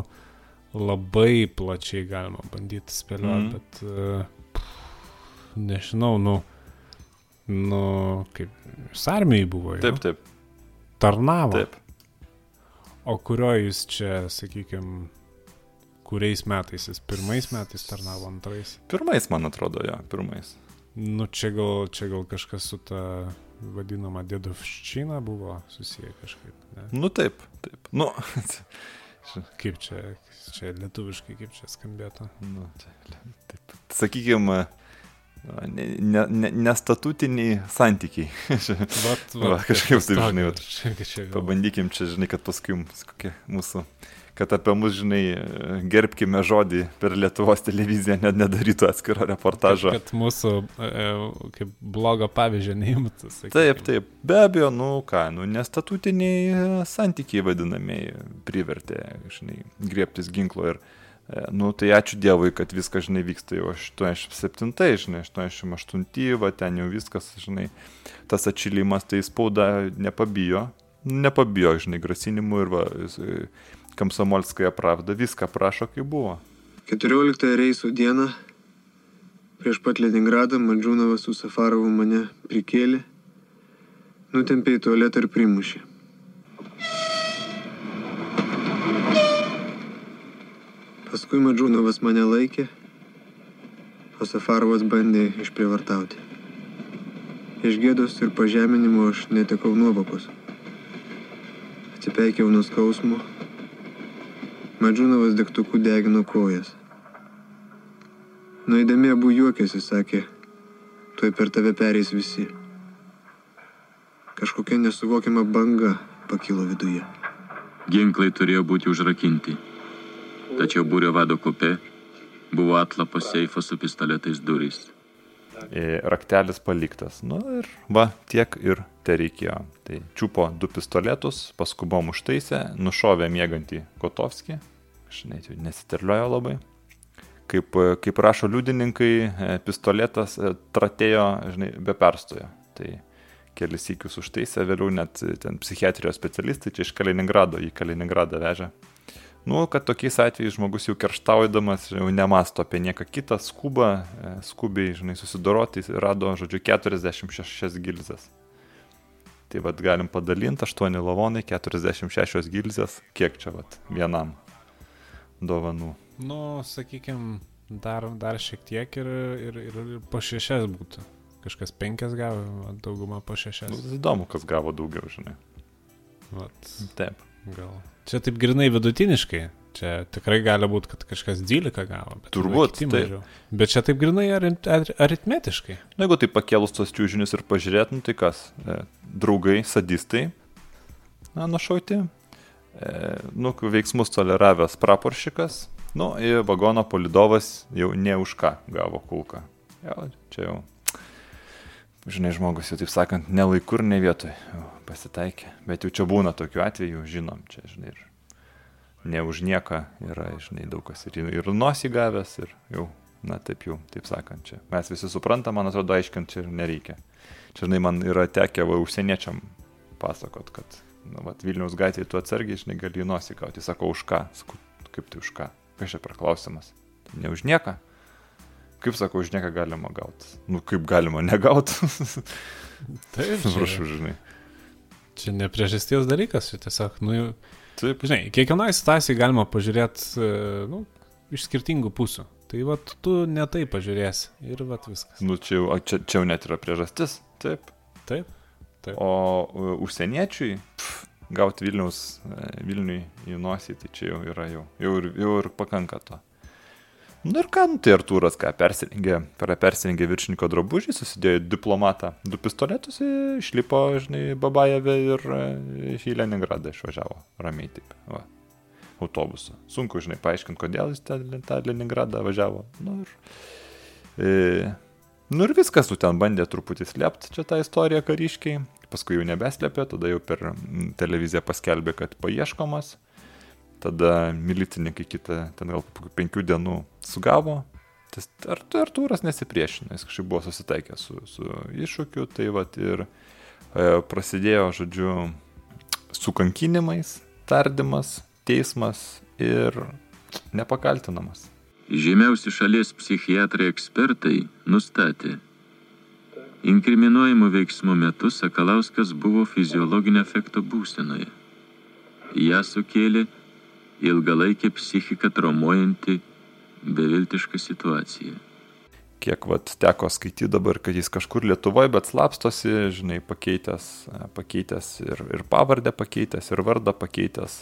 labai plačiai galima bandyti spėlioti, mm. bet uh, nežinau, nu, nu, kaip jūs armijai buvo. Taip, jau? taip. Tarnavo. Taip. O kurio jūs čia, sakykime, Kuriais metais jis? Pirmais metais tarnavo antrais? Pirmais, man atrodo, jo, pirmais. Nu, čia gal, čia gal kažkas su ta vadinama dėdovščina buvo susiję kažkaip. Ne? Nu taip, taip. Nu, [LAUGHS] kaip čia, čia lietuviškai, kaip čia skambėtų? Nu, čia, taip. Sakykime, nestatutiniai ne, ne santykiai. [LAUGHS] vat, vat, va, kažkaip taip, žinai, vat, pabandykim čia, žinai, kad paskui kokia mūsų kad apie mus, žinai, gerbkime žodį per Lietuvos televiziją, net nedarytų atskiro reportažo. Kad, kad mūsų e, kaip blogo pavyzdžio neimtų. Taip, taip, be abejo, nu ką, nu nestatutiniai e, santykiai vadinamieji privertė, žinai, griebtis ginklo ir e, Nu, tai ačiū Dievui, kad viskas, žinai, vyksta jau 87, žinai, 88, va ten jau viskas, žinai, tas atšilimas, tai spauda nepabijo, nepabijo, žinai, grasinimų ir va, Kamsomolskaja pravda viską prašo, kaip buvo. 14 reisų dieną prieš pat Leningradą Madžūnavas su Safarovu mane prikėlė, nutempė į tualetą ir primušė. Paskui Madžūnavas mane laikė, o Safarovas bandė išprievartauti. Iš gėdos ir pažeminimo aš netekau nuovokos. Atsipeikiau nuo skausmo Madžūnavas degtukų degino kojas. Nuėdami abu juokėsi, sakė, tuoj per tave pereis visi. Kažkokia nesuvokiama banga pakilo viduje. Ginklai turėjo būti užrakinti. Tačiau būrio vado kopė buvo atlapo seifo su pistoletais durys. E, raktelis paliktas. Nu ir va, tiek ir te reikėjo. Tai čiupo du pistoletus, paskubom užtaisė, nušovė mėgantį Kotovskį, žinai, tai nesiterliojo labai. Kaip, kaip rašo liudininkai, e, pistoletas e, tratėjo, žinai, be perstojo. Tai kelis įkius užtaisė, vėliau net ten psichiatrijos specialistai čia iš Kaliningrado į Kaliningradą vežė. Nu, kad tokiais atvejais žmogus jau kerštaudamas, jau nemasto apie nieką kitą, skuba, e, skubiai, žinai, susidoroti, rado, žodžiu, 46 gilzės. Tai vad galim padalinti 8 lavonai, 46 gilzės, kiek čia vad vienam dovanų. Nu, sakykime, dar, dar šiek tiek ir, ir, ir, ir po šešias būtų. Kažkas penkias gavo, dauguma po šešias. Nu, įdomu, kas gavo daugiau, žinai. Vat. Taip. Gal. Čia taip grinai vidutiniškai. Čia tikrai gali būti, kad kažkas 12 gavo. Turbūt. Taip. Bet čia taip grinai ar, ar, aritmetiškai. Na, jeigu tai pakėlus tos čiūžinius ir pažiūrėtum, tai kas? E, draugai, sadistai. Na, nušauti e, nu, veiksmus toleravęs praporšikas, nu, ir vagono polidovas jau ne už ką gavo kulką. Jau, čia jau, žinai, žmogus jau taip sakant, ne laikur, ne vietoj pasitaikė. Bet jau čia būna tokių atvejų, žinom, čia, žinai, ir ne už nieką yra, žinai, daug kas ir, ir nosį gavęs, ir jau, na taip jau, taip sakant, čia. Mes visi suprantam, man atrodo, aiškinti čia nereikia. Čia, žinai, man yra tekę va užsieniečiam pasakot, kad, na, va, Vilniaus gatvėje tu atsargiai, žinai, gali nosį gauti. Sako, už ką? Sakau, kaip tai už ką? Kas čia per klausimas? Ne už nieką. Kaip sakau, už nieką galima gauti. Nu, kaip galima negauti. Taip, [LAUGHS] Prašau, žinai. Čia ne priežasties dalykas, čia tiesiog, nu, Taip, žinai, kiekvienai situacijai galima pažiūrėti, nu, iš skirtingų pusių. Tai va, tu ne tai pažiūrėsi ir va viskas. nu čia jau, čia, čia jau net yra priežastis. Taip. Taip. Taip. O uh, užsieniečiui pf, gauti Vilniaus, e, Vilniui į nosį, tai čia jau yra jau, jau, ir, jau ir pakanka to. Nu ir ką, nu, tai Artūras ką, persirengė, per persirengė viršininko drabužį, susidėjo diplomatą, du pistoletus, išlipo, žinai, Babajeve ir e, į Leningradą išvažiavo, ramiai taip, va, autobusu. Sunku, žinai, paaiškinti, kodėl jis tą, tą Leningradą važiavo. Nu ir, e, nu ir viskas, tu ten bandė truputį slėpti čia tą istoriją kariškiai, paskui jau nebeslėpė, tada jau per televiziją paskelbė, kad paieškomas, tada milicininkai kitą, ten gal penkių dienų sugavo, tas Art- Artūras nesipriešino, jis kažkaip buvo susitaikęs su, su iššūkiu, tai vad ir e, prasidėjo, žodžiu, su kankinimais, tardymas, teismas ir nepakaltinamas. Žymiausi šalies psichiatrai ekspertai nustatė, inkriminuojamų veiksmų metu Sakalauskas buvo fiziologinio efekto būsenoje. Ja sukėlė ilgalaikį psichiką traumuojanti beviltiška situacija. kiek vat teko skaityti dabar, kad jis kažkur Lietuvoje, bet slapstosi, žinai, pakeitęs, pakeitęs ir, ir pavardę pakeitęs, ir vardą pakeitęs,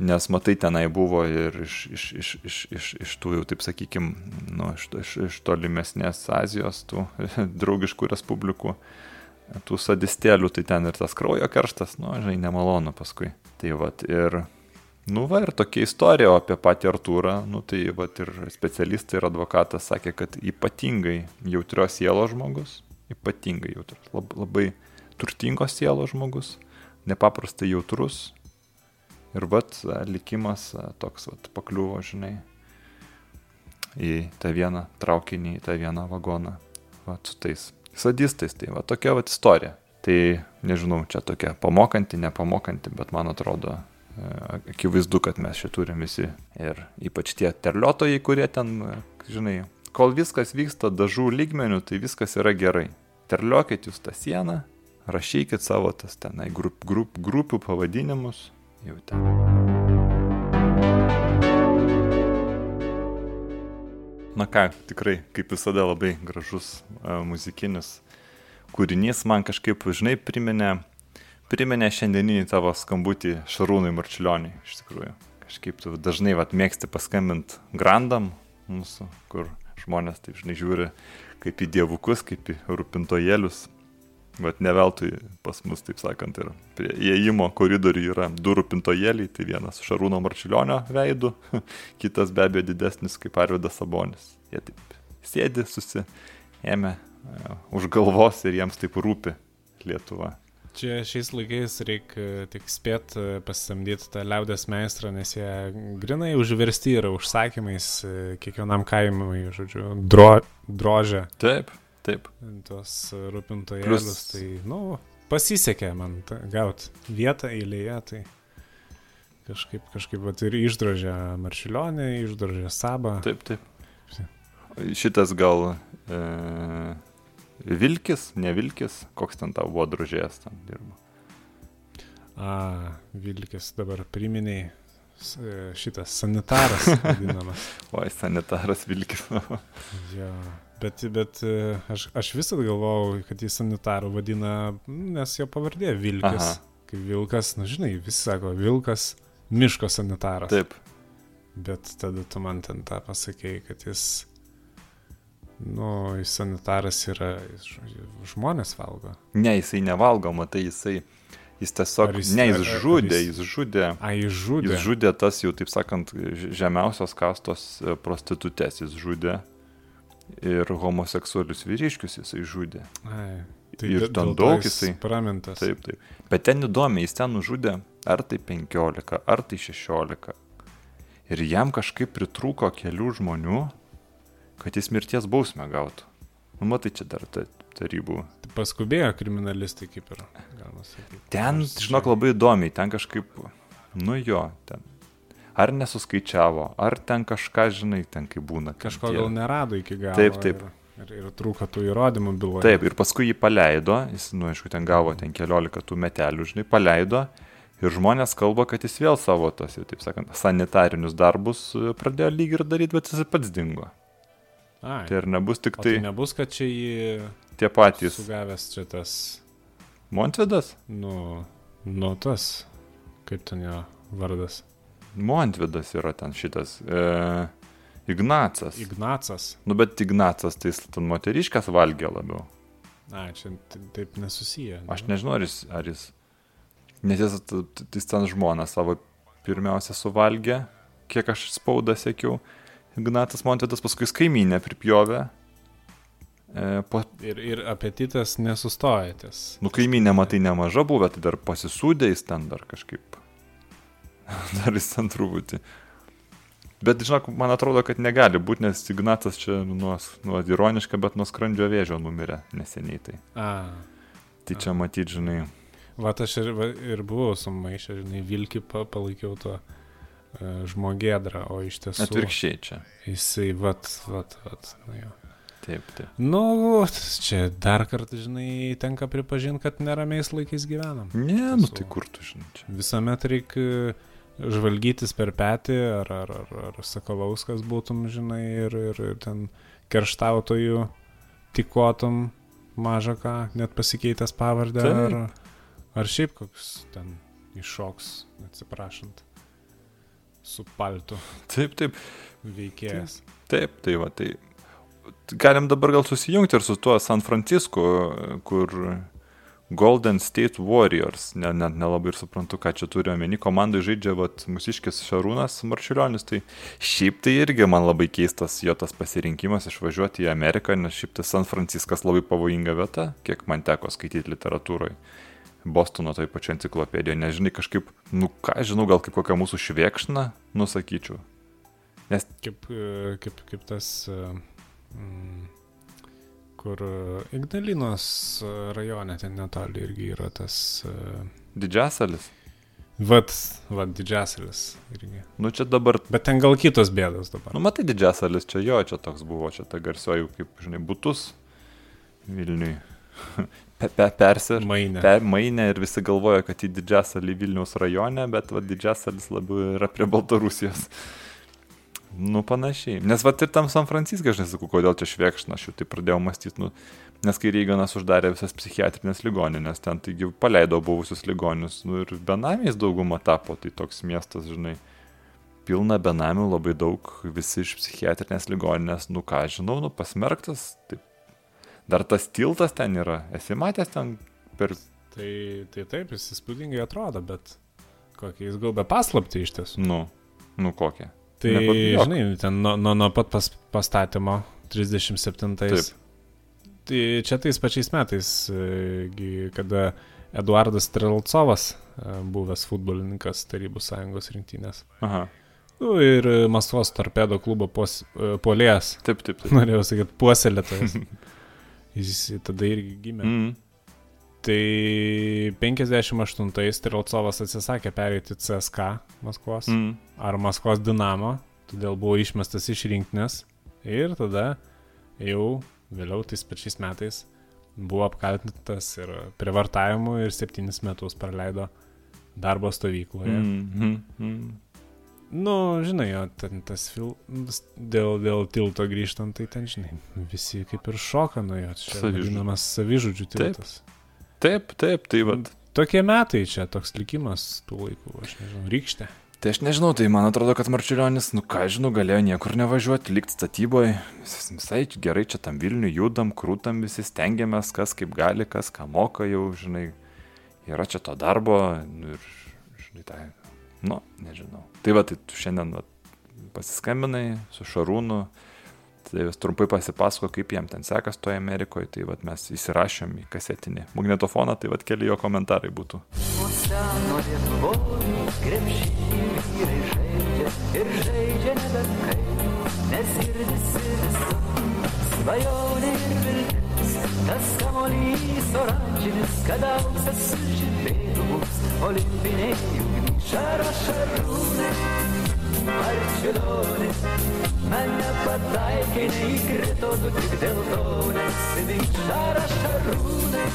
nes matai tenai buvo ir iš, iš, iš, iš, iš, iš tų jau, taip sakykim, nu, iš, iš, iš tolimesnės Azijos, tų [LAUGHS] draugiškų respublikų, tų sadistėlių, tai ten ir tas kraujo kerštas, nu, žinai, nemalonu paskui. Tai vat ir Nu va ir tokia istorija o apie patį Artūrą, nu tai va ir specialistai ir advokatas sakė, kad ypatingai jautrios sielos žmogus, ypatingai jautrus, lab, labai turtingos sielos žmogus, nepaprastai jautrus ir vat a, likimas toks vat pakliuvo, žinai, į tą vieną traukinį, į tą vieną vagoną, va su tais sadistais, tai va tokia va istorija. Tai nežinau, čia tokia pamokanti, nepamokanti, bet man atrodo akivaizdu, kad mes čia turim visi ir ypač tie terliotojai, kurie ten, e, žinai, kol viskas vyksta dažų lygmenių, tai viskas yra gerai. Terliokit jūs tą sieną, rašykit savo tas tenai grup, grup, grupių pavadinimus, jau ten. Na ką, tikrai, kaip visada, labai gražus uh, muzikinis kūrinys man kažkaip, žinai, priminė, priminė šiandieninį tavo skambutį Šarūnui Marčiulioniui, iš tikrųjų. Kažkaip tu dažnai vat, mėgsti paskambinti grandam mūsų, kur žmonės, taip žinai, žiūri kaip į dievukus, kaip į rūpintojėlius. Bet ne veltui pas mus, taip sakant, ir prie įėjimo koridorių yra du rūpintojėliai, tai vienas Šarūno Marčiulionio veidų, [LAUGHS] kitas be abejo didesnis kaip Arvidas Sabonis. Jie taip sėdi, susiėmė e, už galvos ir jiems taip rūpi Lietuva. Čia šiais laikais reikia tik spėt e, pasisamdyti tą liaudės meistrą, nes jie grinai užversti yra užsakymais e, kiekvienam kaimui, žodžiu, dro, drožę Taip, taip. tuos rūpintojėlius. Plius- Tai, nu, pasisekė man ta- gaut vietą eilėje, tai kažkaip, kažkaip vat, ir išdrožė Maršilionį, išdrožė Sabą. Taip, taip. Šitas gal e, Vilkis, ne Vilkis, koks ten tau buvo drožėjas ten dirbo. A, Vilkis dabar priminiai e, šitas sanitaras [LAUGHS] vadinamas. Oi, sanitaras Vilkis. [LAUGHS] Jo, bet, bet e, aš, aš visada galvojau, kad jis sanitarų vadina, nes jo pavardė Vilkis. Aha. Kaip Vilkas, na žinai, visi sako Vilkas, miško sanitaras. taip. Bet tada tu man ten tą pasakėjai, kad jis, nu, sanitaras yra, žmonės valgo. Ne, jisai nevalgo, matai, jisai, jis tiesiog, Ar jis- ne, ar- jis ar žudė, jis- jis žudė. A, jis žudė. Jis žudė tas jau, taip sakant, žemiausios kastos e, prostitutės, jis žudė. Ir homoseksualius vyriškius jisai žudė. Ai, Ir dėl- ten daug jis jisai- Pramintas. Taip, taip. Bet ten įdomi, jis ten nužudė ar tai 15, ar tai 16. ir jam kažkaip pritrūko kelių žmonių, kad jis mirties bausmę gautų. Nu, matai, čia dar ta, tarybų. Paskubėjo kriminalistai kaip ir, galima sakyti. Ten, žinok, labai įdomiai, ten kažkaip, nu jo, ten. Ar nesuskaičiavo, ar ten kažką, žinai, ten kaip būna. Kažko gal nerado iki galo. Taip, taip. Ir, ir, ir trūko tų įrodymų byloje. Taip, ir paskui jį paleido, jis, nu, aišku, ten gavo ten keliolika tų metelių, žinai, paleido. Ir žmonės kalba, kad jis vėl savo tos, taip sakant, sanitarinius darbus e, pradėjo lyg ir daryti, bet jis pats dingo. Ai, Tai ir nebus tik tai tai nebus, kad čia jį tie patys. sugavęs čia tas, Montvidas? nu, nu tas, kaip ten jo vardas. Montvidas yra ten šitas. E, Ignacas. Ignacas. Nu, bet Ignacas, tai jis ten moteriškas valgė labiau. Ai, čia taip nesusiję. Aš nežinau, ar jis. Ar jis nes jis, jis ten žmoną savo pirmiausia suvalgė, kiek aš spaudą sėkiau. Ignatas Montvidas paskui jis kaimynę pripjovė. E, po, Ir, ir apetitas nesustoja ties. nu, kaimynė, matai, nemaža buvo, tai dar pasisūdė jis ten dar kažkaip. [LAUGHS] dar jis ten truputį. Bet, žinok, man atrodo, kad negali būti, nes Ignatas čia, nu, nu, ironiška, bet nuo skrandžio vėžio numirė neseniai. Tai, A, tai čia matyt, žinai. va aš ir, va, ir buvau sumaišę, žinai, Vilki pa, palaikiau to uh, žmogėdrą, o iš tiesų Atvirkščiai čia. jisai, vat, vat, vat. Nu, jo. Taip, taip. nu, čia dar kartą, žinai, tenka pripažinti, kad neramiais laikais gyvenam. Ne, nu tai kur tu žinai čia. Visuomet reikia žvalgytis per petį, ar, ar, ar, ar Sakalauskas būtum, žinai, ir, ir, ir ten kerštautojų tikotum mažą ką, net pasikeitęs pavardę, Taip. ar, ar šiaip koks ten iššoks, atsiprašant, su paltu Taip, taip. veikėjas. Taip, tai va, tai galim dabar gal susijungti ir su tuo San Francisco, kur Golden State Warriors, net ne, nelabai ir suprantu, ką čia turi omeny, komandai žaidžia vat, musiškis Šarūnas Marčiulionis, tai šiaip tai irgi man labai keistas jo tas pasirinkimas išvažiuoti į Ameriką, nes šiaip tas San Franciskas labai pavojinga vieta, kiek man teko skaityti literatūroje. Bostono toj pačioj enciklopedijoje, nežinai kažkaip, nu ką žinau, gal kaip kokia mūsų švėkšna, nusakyčiau. Nes Kaip, e, kaip, kaip tas, e, mm, kur e, Ignalinos rajone ten netoli irgi yra tas, didžiasalis. vat, vat didžiasalis irgi. Nu čia dabar Bet ten gal kitos bėdos dabar. Nu, matai, didžiasalis čia jo, čia toks buvo, čia ta garsioji, kaip, žinai, būtus Vilniui. [LAUGHS] Pe, pe, persi, Mainė. per mainę ir visi galvoja, kad į didžiasalį Vilniaus rajone, bet va, didžiasalis labiau yra prie Baltarusijos. Nu, panašiai. Nes va ir tam San Franciske, aš nesakau, kodėl čia švėkšna, aš jau tai pradėjau mąstyti, nu, nes kai Reiganas uždarė visas psichiatrinės ligoninės, ten taigi paleido buvusius ligonius, nu ir benamiais dauguma tapo, tai toks miestas, žinai, pilna benamių, labai daug, visi iš psichiatrinės ligoninės, nu ką žinau, nu pasmerktas, taip. Dar tas tiltas ten yra, esi matęs ten per... Tai, tai taip, jis įspūdingai atrodo, bet kokia jis gaubė paslapti iš tiesų. Nu, nu kokią. Tai, Nepabijok. žinai, ten nuo, nuo, nuo pat pas, pastatymo 37-ais. Tai čia tais pačiais metais, e, kada Eduardas Strelcovas, e, buvęs futbolininkas Tarybų sąjungos rinktinės. Aha, Nu, ir Maskvos torpedo klubo e, polėjas, taip, taip, taip. [LAUGHS] norėjau sakyti, puoselėtojas. [LAUGHS] Jis tada irgi gimė. Mm. Tai 58-ais Strelcovas atsisakė pereiti CSK Maskvos Mm. ar Maskvos Dinamo, todėl buvo išmestas iš rinktinės ir tada jau vėliau tais pačiais metais buvo apkaltintas ir privartavimu ir septynis metus praleido darbo stovykloje. Mm. Mm. Nu, žinai, o ten tas filmas dėl, dėl tilto grįžtant, tai ten, žinai, visi kaip ir šoka nuo jo. Čia vadinamas savižudžių Taip. tiltas. Taip, taip, tai va. Tokie metai čia, toks likimas tų laikų, aš nežinau, rykštė. Tai aš nežinau, tai man atrodo, kad Marčiulionis, nu ką žinau, galėjo niekur nevažiuoti, likti statyboje. Vis- Visai gerai čia tam Vilniui judam, krūtam visi, stengiamės, kas kaip gali, kas ką moka jau, žinai. Yra čia to darbo nu, ir, žinai, tai, nu, nežinau. Tai va, tai tu šiandien va, pasiskambinai su Šarūnu, tai vis trumpai pasipasako, kaip jam ten sekas toje Amerikoje, tai va mes įsirašėm į kasetinį magnetofoną, tai va keli jo komentarai būtų. Svajonė ir viltis, tas kamuolys oranžinis, kad auksas sužibėtų mums olimpiniai ugniai. Šara šarūnai, marčiulionai, man nepataikė, neįkrito, tu tik dėl to nesimink. Šara šarūnai,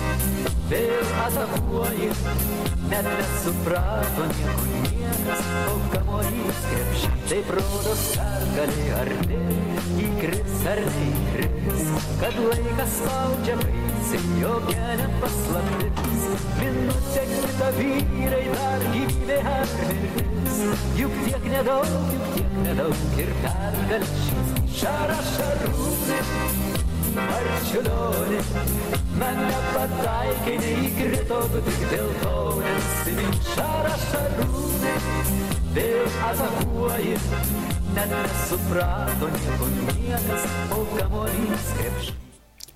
vėl atakuoji, net nesuprato nieko niekas, o kamuolys krepšį. Taip rodos, ar gali ar ne, įkris ar neįkris, kad laikas spaudžia baisi, jokia nepaslaptis. Minutė kita vyrai dar gyvybė ar mirtis, juk tiek nedaug, juk tiek nedaug ir pergalė šis šara šarūnė. Ar čiulionė, man nepataikė, neįkrito, tu tik dėl to nesimink šara šarūnė. Vėl atakuoji, net nesuprato nieko niekas, o kamuolys krepšys.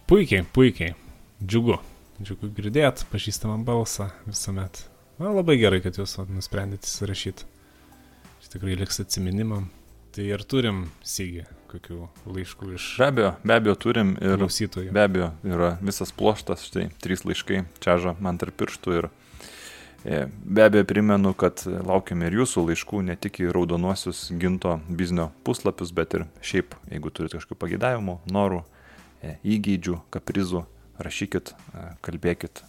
Puikiai, puikiai. Džiugu. Džiugu girdėt pažįstamą balsą visuomet. Na, labai gerai, kad jūs nusprendėte įsirašyti. Tikrai liks atsiminimam. Tai ir turim sygį kokių laiškų iš Be abejo, be abejo turim ir klausytojų. be abejo yra visas ploštas, štai trys laiškai čiaža man tarp pirštų ir e, be abejo primenu, kad laukiame ir jūsų laiškų ne tik į raudonuosius ginto biznio puslapius, bet ir šiaip, jeigu turite kažkokių pagėdavimų, norų, e, įgeidžių, kaprizų, rašykit, e, kalbėkit.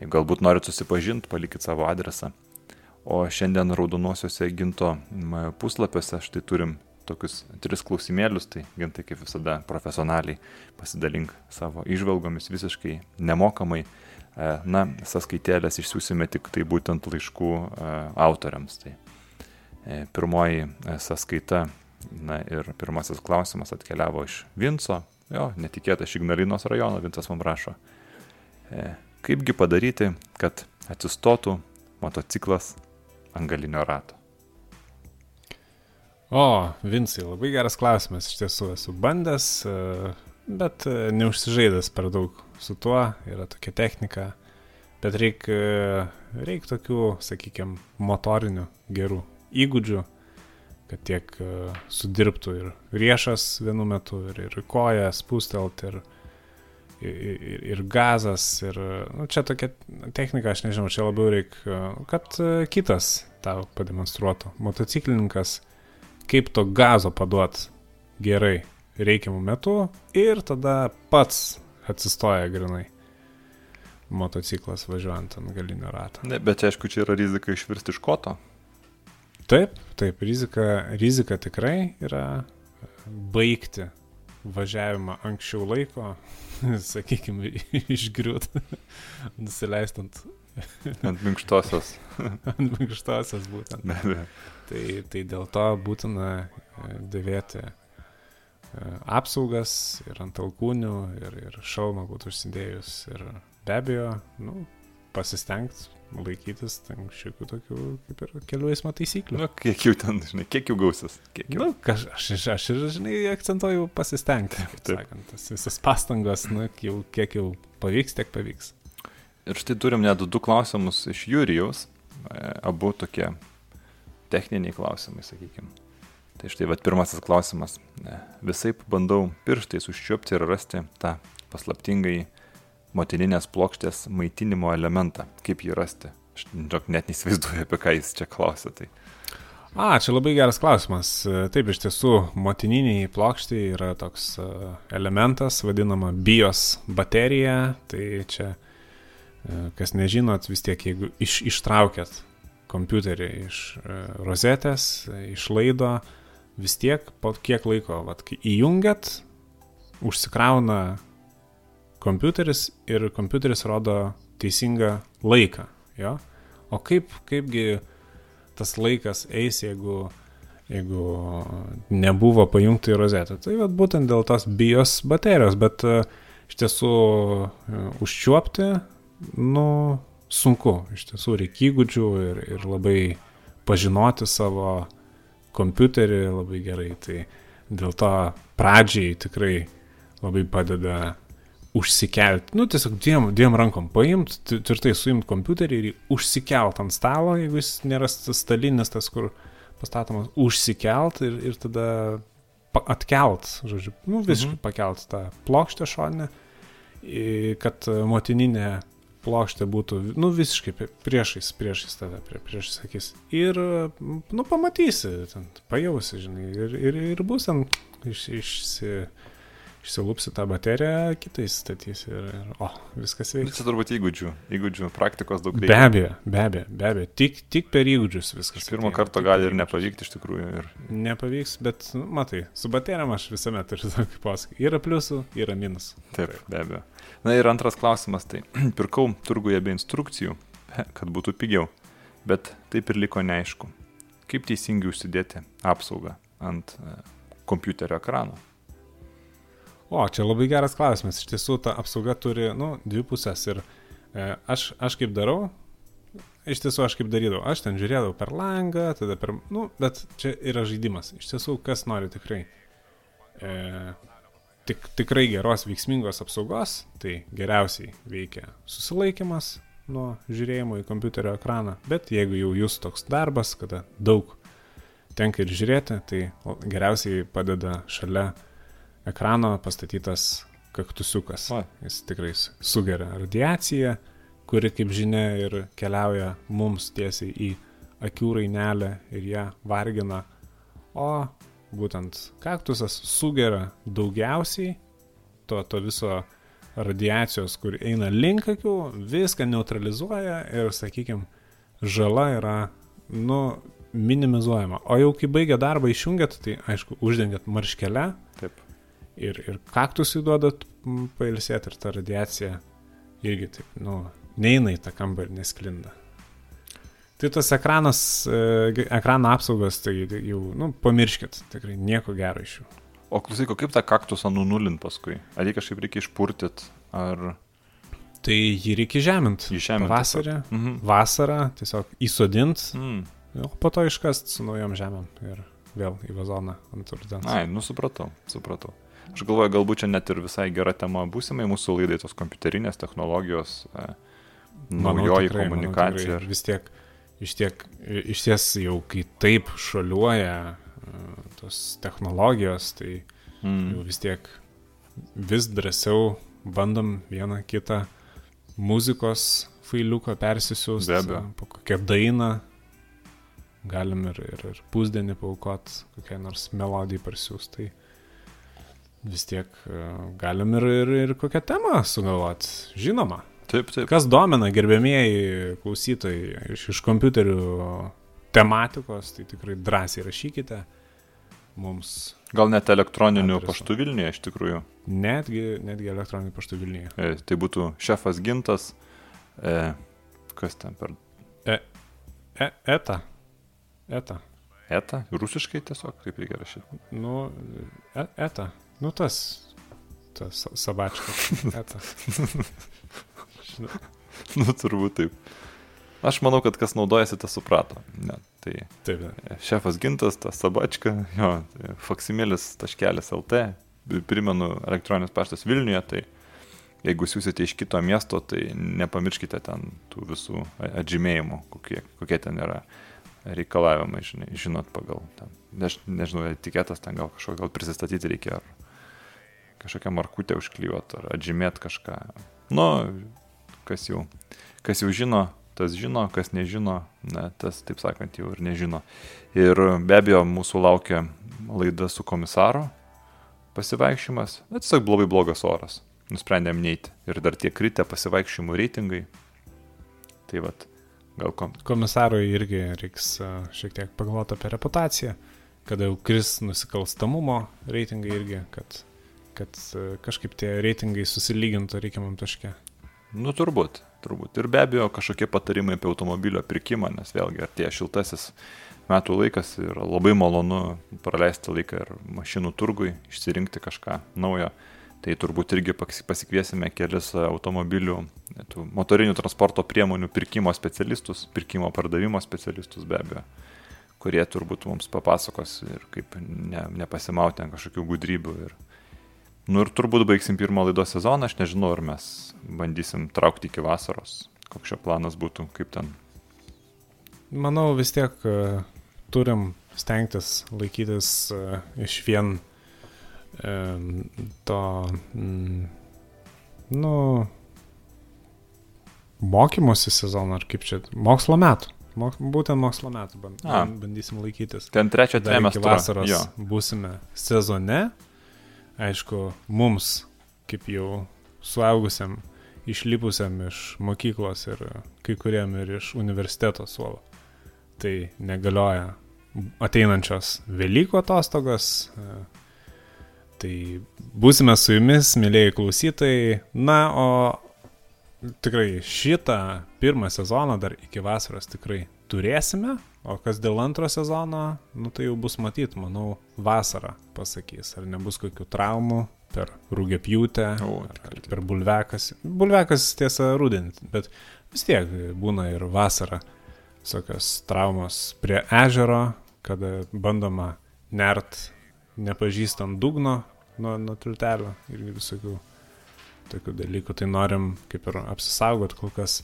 Jeigu galbūt norit susipažinti, palikit savo adresą. O šiandien raudonuosiuose ginto puslapiuose štai turim tokius tris klausimėlius, tai gintai kaip visada profesionaliai pasidalink savo išvalgomis visiškai nemokamai. E, Na, sąskaitėlės išsiųsime tik tai būtent laiškų e, autoriams. Tai e, pirmoji sąskaita, na ir pirmasis klausimas atkeliavo iš Vinco, jo, netikėta iš Ignalinos rajono, Vincas man rašo. Kaipgi padaryti, kad atsistotų motociklas ant galinio rato? O, Vincai, labai geras klausimas. Iš tiesų esu bandęs, e, bet e, neužsižaidęs per daug su tuo. Yra tokia technika. Bet reikia reik tokių, sakykime, motorinių gerų įgūdžių, kad tiek e, sudirbtų ir riešas vienu metu, ir, ir koja spūstelt, ir, ir, ir, gazas. Ir, nu, čia tokia technika, aš nežinau, čia labiau reikia, kad e, kitas tau pademonstruotų. Motociklininkas kaip to gazo paduot gerai reikiamų metų ir tada pats atsistoja grinai motociklas važiuojant ant galinio rato. Ne, bet aišku, čia yra rizika išvirsti iš koto. Taip, taip, rizika, rizika tikrai yra baigti važiavimą anksčiau laiko, [LAUGHS] sakykime, išgriūt, [LAUGHS] nusileistant [LAUGHS] Ant minkštosios. ant minkštosios būtent. Be abejo. Tai, tai dėl to būtina e, dėvėti e, apsaugas ir ant alkūnių, ir, ir šalmą būtų užsidėjus. Ir be abejo, nu, pasistengti laikytis tam šiokių tokių kaip ir kelių eismo taisyklių. Nu, kiek jų ten, žinai, kiek jų gausis. Kiek jų. Nu, kaž, aš, aš, aš ir, žinai, akcentuoju pasistengti. Taip, sakant, tas visas pastangos, nu, jau, kiek jau pavyks, tiek pavyks. Ir štai turim net du klausimus iš Jurijaus, e, abu tokie techniniai klausimai, sakykime. Tai štai vad pirmasis klausimas. E, Visai bandau pirštais užčiuopti ir rasti tą paslaptingai motininės plokštės maitinimo elementą. Kaip jį rasti? Aš net neįsivaizduoju, apie ką jis čia klausia. Tai. A, čia labai geras klausimas. Taip, iš tiesų, motininiai plokščiai yra toks e, elementas, vadinama BIOS baterija. Tai čia, e, kas nežinot, vis tiek, jeigu iš, ištraukėt kompiuterį iš e, rozetės, iš laido, vis tiek po kiek laiko, vat, kai įjungiat, užsikrauna kompiuteris ir kompiuteris rodo teisingą laiką. Jo? O kaip, kaipgi tas laikas eis, jeigu, jeigu nebuvo pajungta į rozetę? Tai vat, būtent dėl tos bios baterijos, bet e, iš tiesų e, užčiuopti, nu, sunku. Iš tiesų reikia įgūdžių ir, ir labai pažinoti savo kompiuterį labai gerai. Tai dėl to pradžiai tikrai labai padeda užsikelti, nu tiesiog dviem, dviem rankom paimt, tvirtai suimt kompiuterį ir užsikelt ant stalo, jeigu jis nėra stalinis, tas, kur pastatomas, užsikelt ir, ir tada atkelt, žodžiu, nu, visiškai Mhm. pakelt tą plokštę šoninę, kad motininė plokštė būtų, nu, visiškai prie- priešais, priešais tave, prie, priešais akis. Ir, nu, pamatysi, ten, pajausi, žinai, ir, ir, ir bus ten iš, išsi, išsilupsi tą bateriją, kitais statysi ir, ir o, viskas Nu, veikia. Čia turbūt įgūdžių, įgūdžių, praktikos daug Be reikia. abejo, be abejo, be abejo, tik, tik per įgūdžius viskas. Iš pirmo karto gali ir nepavykti iš tikrųjų. Ir... Nepavyks, bet, nu, matai, su baterijom aš visuomet turiu tokį posakį. Yra pliusų, yra minusų. Taip, be abejo. Na ir antras klausimas, tai [CLEARS THROAT] pirkau turguje be instrukcijų, [LAUGHS] kad būtų pigiau, bet taip ir liko neaišku. Kaip teisingai užsidėti apsaugą ant e, kompiuterio ekrano? O, čia labai geras klausimas. Iš tiesų, ta apsauga turi, nu, dvi pusės. Ir e, aš, aš kaip darau, iš tiesų aš kaip darydavau. Aš ten žiūrėdavau per langą, tada per, nu, bet čia yra žaidimas. Iš tiesų, kas nori tikrai. E, tik, tikrai geros, veiksmingos apsaugos, tai geriausiai veikia susilaikimas nuo žiūrėjimo į kompiuterio ekraną. Bet jeigu jau jūsų toks darbas, kada daug tenka ir žiūrėti, tai geriausiai padeda šalia ekrano pastatytas kaktusiukas. O. Jis tikrai su- sugeria radiaciją, kuri, kaip žinia, ir keliauja mums tiesiai į akių rainelę ir ją vargina. O būtent kaktusas sugeria daugiausiai to, to viso radiacijos, kur eina link akių, viską neutralizuoja ir, sakykime, žala yra, nu, minimizuojama. O jau kai baigia darbą išjungiat, tai aišku, uždengiat marškelę Taip. Ir, ir kaktusui duodat pailsėti ir ta radiacija irgi taip, nu, neina į tą kambarį, nesklinda. Tai tas ekranas, e, ekrano apsaugos, tai jau, nu, pamirškit, tikrai nieko gero iš jų. O klausyk, kaip tą kaktusą nunulint paskui? Ar jį kažkaip reikia išpurtit? Ar... Tai jį reikia žeminti. Įžemint Vasarą, Mhm. vasarą tiesiog įsodint, Mm. o po to iškast su naujom žemėm ir vėl į vazoną ant rudens. Ai, nu supratau, supratau. Aš galvoju, galbūt čia net ir visai gera tema būsimai mūsų laidai tos kompiuterinės technologijos, e, Manau, naujoji tikrai, manau, komunikacija. tikrai. Vis tiek, iš tiek, iš ties jau kai taip šaliuoja e, tos technologijos, tai jau Mm. vis tiek vis drąsiau bandom vieną kitą muzikos failiuką persisiųsti. Po kokią dainą. Galim ir, ir, ir pusdienį paukot, kokią nors melodiją parsiųsti. Tai vis tiek e, galim ir, ir, ir kokią temą sugalvoti. Žinoma. Taip, taip. Kas domina gerbėmieji klausytojai iš, iš kompiuterių tematikos, tai tikrai drąsiai rašykite mums Gal net elektroniniu Adresu. paštu Vilniuje iš tikrųjų. netgi, netgi elektroniniu paštu Vilniuje. E, tai būtų šefas gintas. E, kas ten per E, eta. Eta. eta? Rusiškai tiesiog, kaip reikia rašyti. Nu, e, eta. Nu tas. Tas sa- sabačka. Eta. [LAUGHS] Žinau. nu, turbūt taip. Aš manau, kad kas naudojasi, tas suprato. Ne, tai Taip, e, šefas gintas, tas sabačka, jo, tai faksimėlis taškelis LT, primenu, elektroninis paštas Vilniuje, tai jeigu siūsite iš kito miesto, tai nepamirškite ten tų visų atžymėjimų, kokie, kokie ten yra reikalavimai, žinai, žinot pagal ten. Aš nežinau, etiketas ten gal kažkokio gal prisistatyti reikia, ar kažkokią markutę užklijuot, ar atžymėt kažką. Nu, kas jau, kas jau žino, tas žino, kas nežino, ne, tas, taip sakant, jau ir nežino. Ir be abejo, mūsų laukia laida su komisaru pasivaikščiojimas, bet tiesiog labai blogas oras. Nusprendėm neiti. Ir dar tie kritę pasivaikščiojimų reitingai. Tai vad, gal kom. Komisarui irgi reiks šiek tiek pagalvoti apie reputaciją, kada jau kris nusikalstamumo reitingai irgi, kad, kad a, kažkaip tie reitingai susilygintų reikiamam taške. Nu, turbūt, turbūt. Ir be abejo, kažkokie patarimai apie automobilio pirkimą, nes vėlgi artėja šiltasis metų laikas ir labai malonu praleisti laiką ir mašinų turgui, išsirinkti kažką naujo. Tai turbūt irgi pasi- pasikviesime kelis automobilių, motorinių transporto priemonių pirkimo specialistus, pirkimo pardavimo specialistus be abejo, kurie turbūt mums papasakos ir kaip ne, nepasimauti ant kažkokių gudrybių. Ir, nu ir turbūt baigsim pirmą laidos sezoną, aš nežinau, ar mes bandysim traukti iki vasaros, koks šio planas būtų, kaip ten. Manau, vis tiek a, turim stengtis laikytis uh, iš vien um, to, mm, nu, mokymosi sezono, ar kaip čia, mokslo metų. Mok, būtent mokslo metų band, A. bandysim laikytis. Ten iki trimestro. vasaros Jo. būsime sezone. Aišku, mums, kaip jau suaugusiam, išlipusiam iš mokyklos ir kai kuriem ir iš universiteto suolo, tai negalioja ateinančios Velykų atostogos. Tai būsime su jumis, mėlyjei klausytojai. Na, o tikrai šitą pirmą sezoną dar iki vasaros tikrai turėsime, o kas dėl antro sezono, nu tai jau bus matyti, manau, vasarą pasakys, ar nebus kokių traumų per rūgėpjūtę, per bulvekas. Bulvekas tiesa rudenį, bet vis tiek būna ir vasarą visokios traumos prie ežero, kada bandoma nert nepažįstant dugno nuo, nuo tiltelio ir visokių tokių dalykų. Tai norim kaip ir apsisaugot, kol kas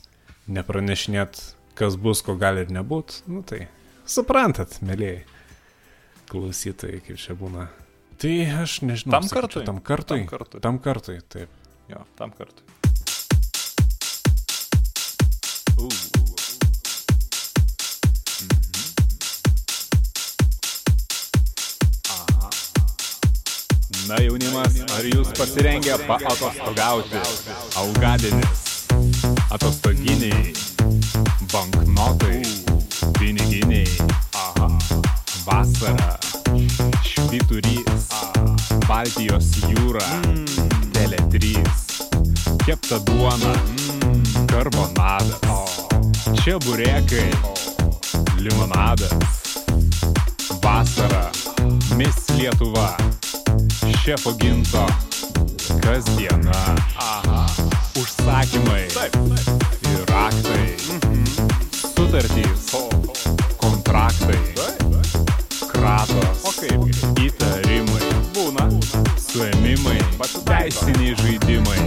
nepranešinėt, kas bus, ko gali ir nebūt. Nu tai suprantat, mėlyjei klausytojai, kaip čia būna. Tai aš nežinau. Tam kartui. Tam kartui. Tam kartui. Tam kartui, taip. Jo, tam kartui. Na jaunimas, ar jūs pasirengę paatostogauti? Augadienis, atostoginiai, banknotai, piniginiai, aha, vasara, švyturys, Baltijos jūra, Tele3, kepta duona, karbonadas, čia burėkai, limonadas, vasara, Miss Lietuva, šefo ginto, kasdiena, aha, užsakymai ir raktai, sutartys, teisiniai žaidimai,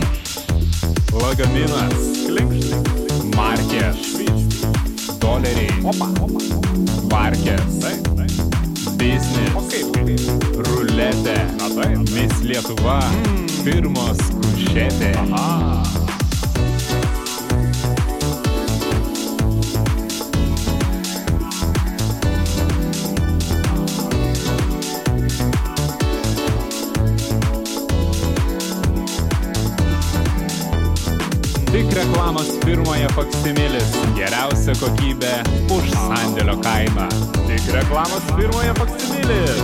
lagaminas, markės, doleriai, markės, biznis, ruletė, Miss Lietuva, firmos kušetė. Tik faksimilis. Geriausia kokybė už sandėlio kainą. Tik reklamos firmoje faksimilis.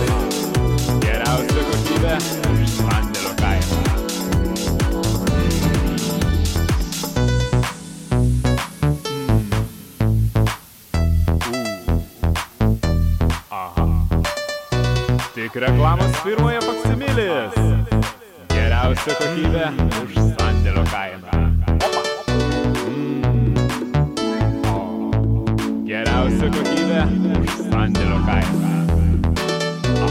Geriausia kokybė už sandėlio kainą. Tik reklamos firmoje faksimilis. Geriausia kokybė už sandėlio kainą. Tylko idę w.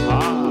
Aha.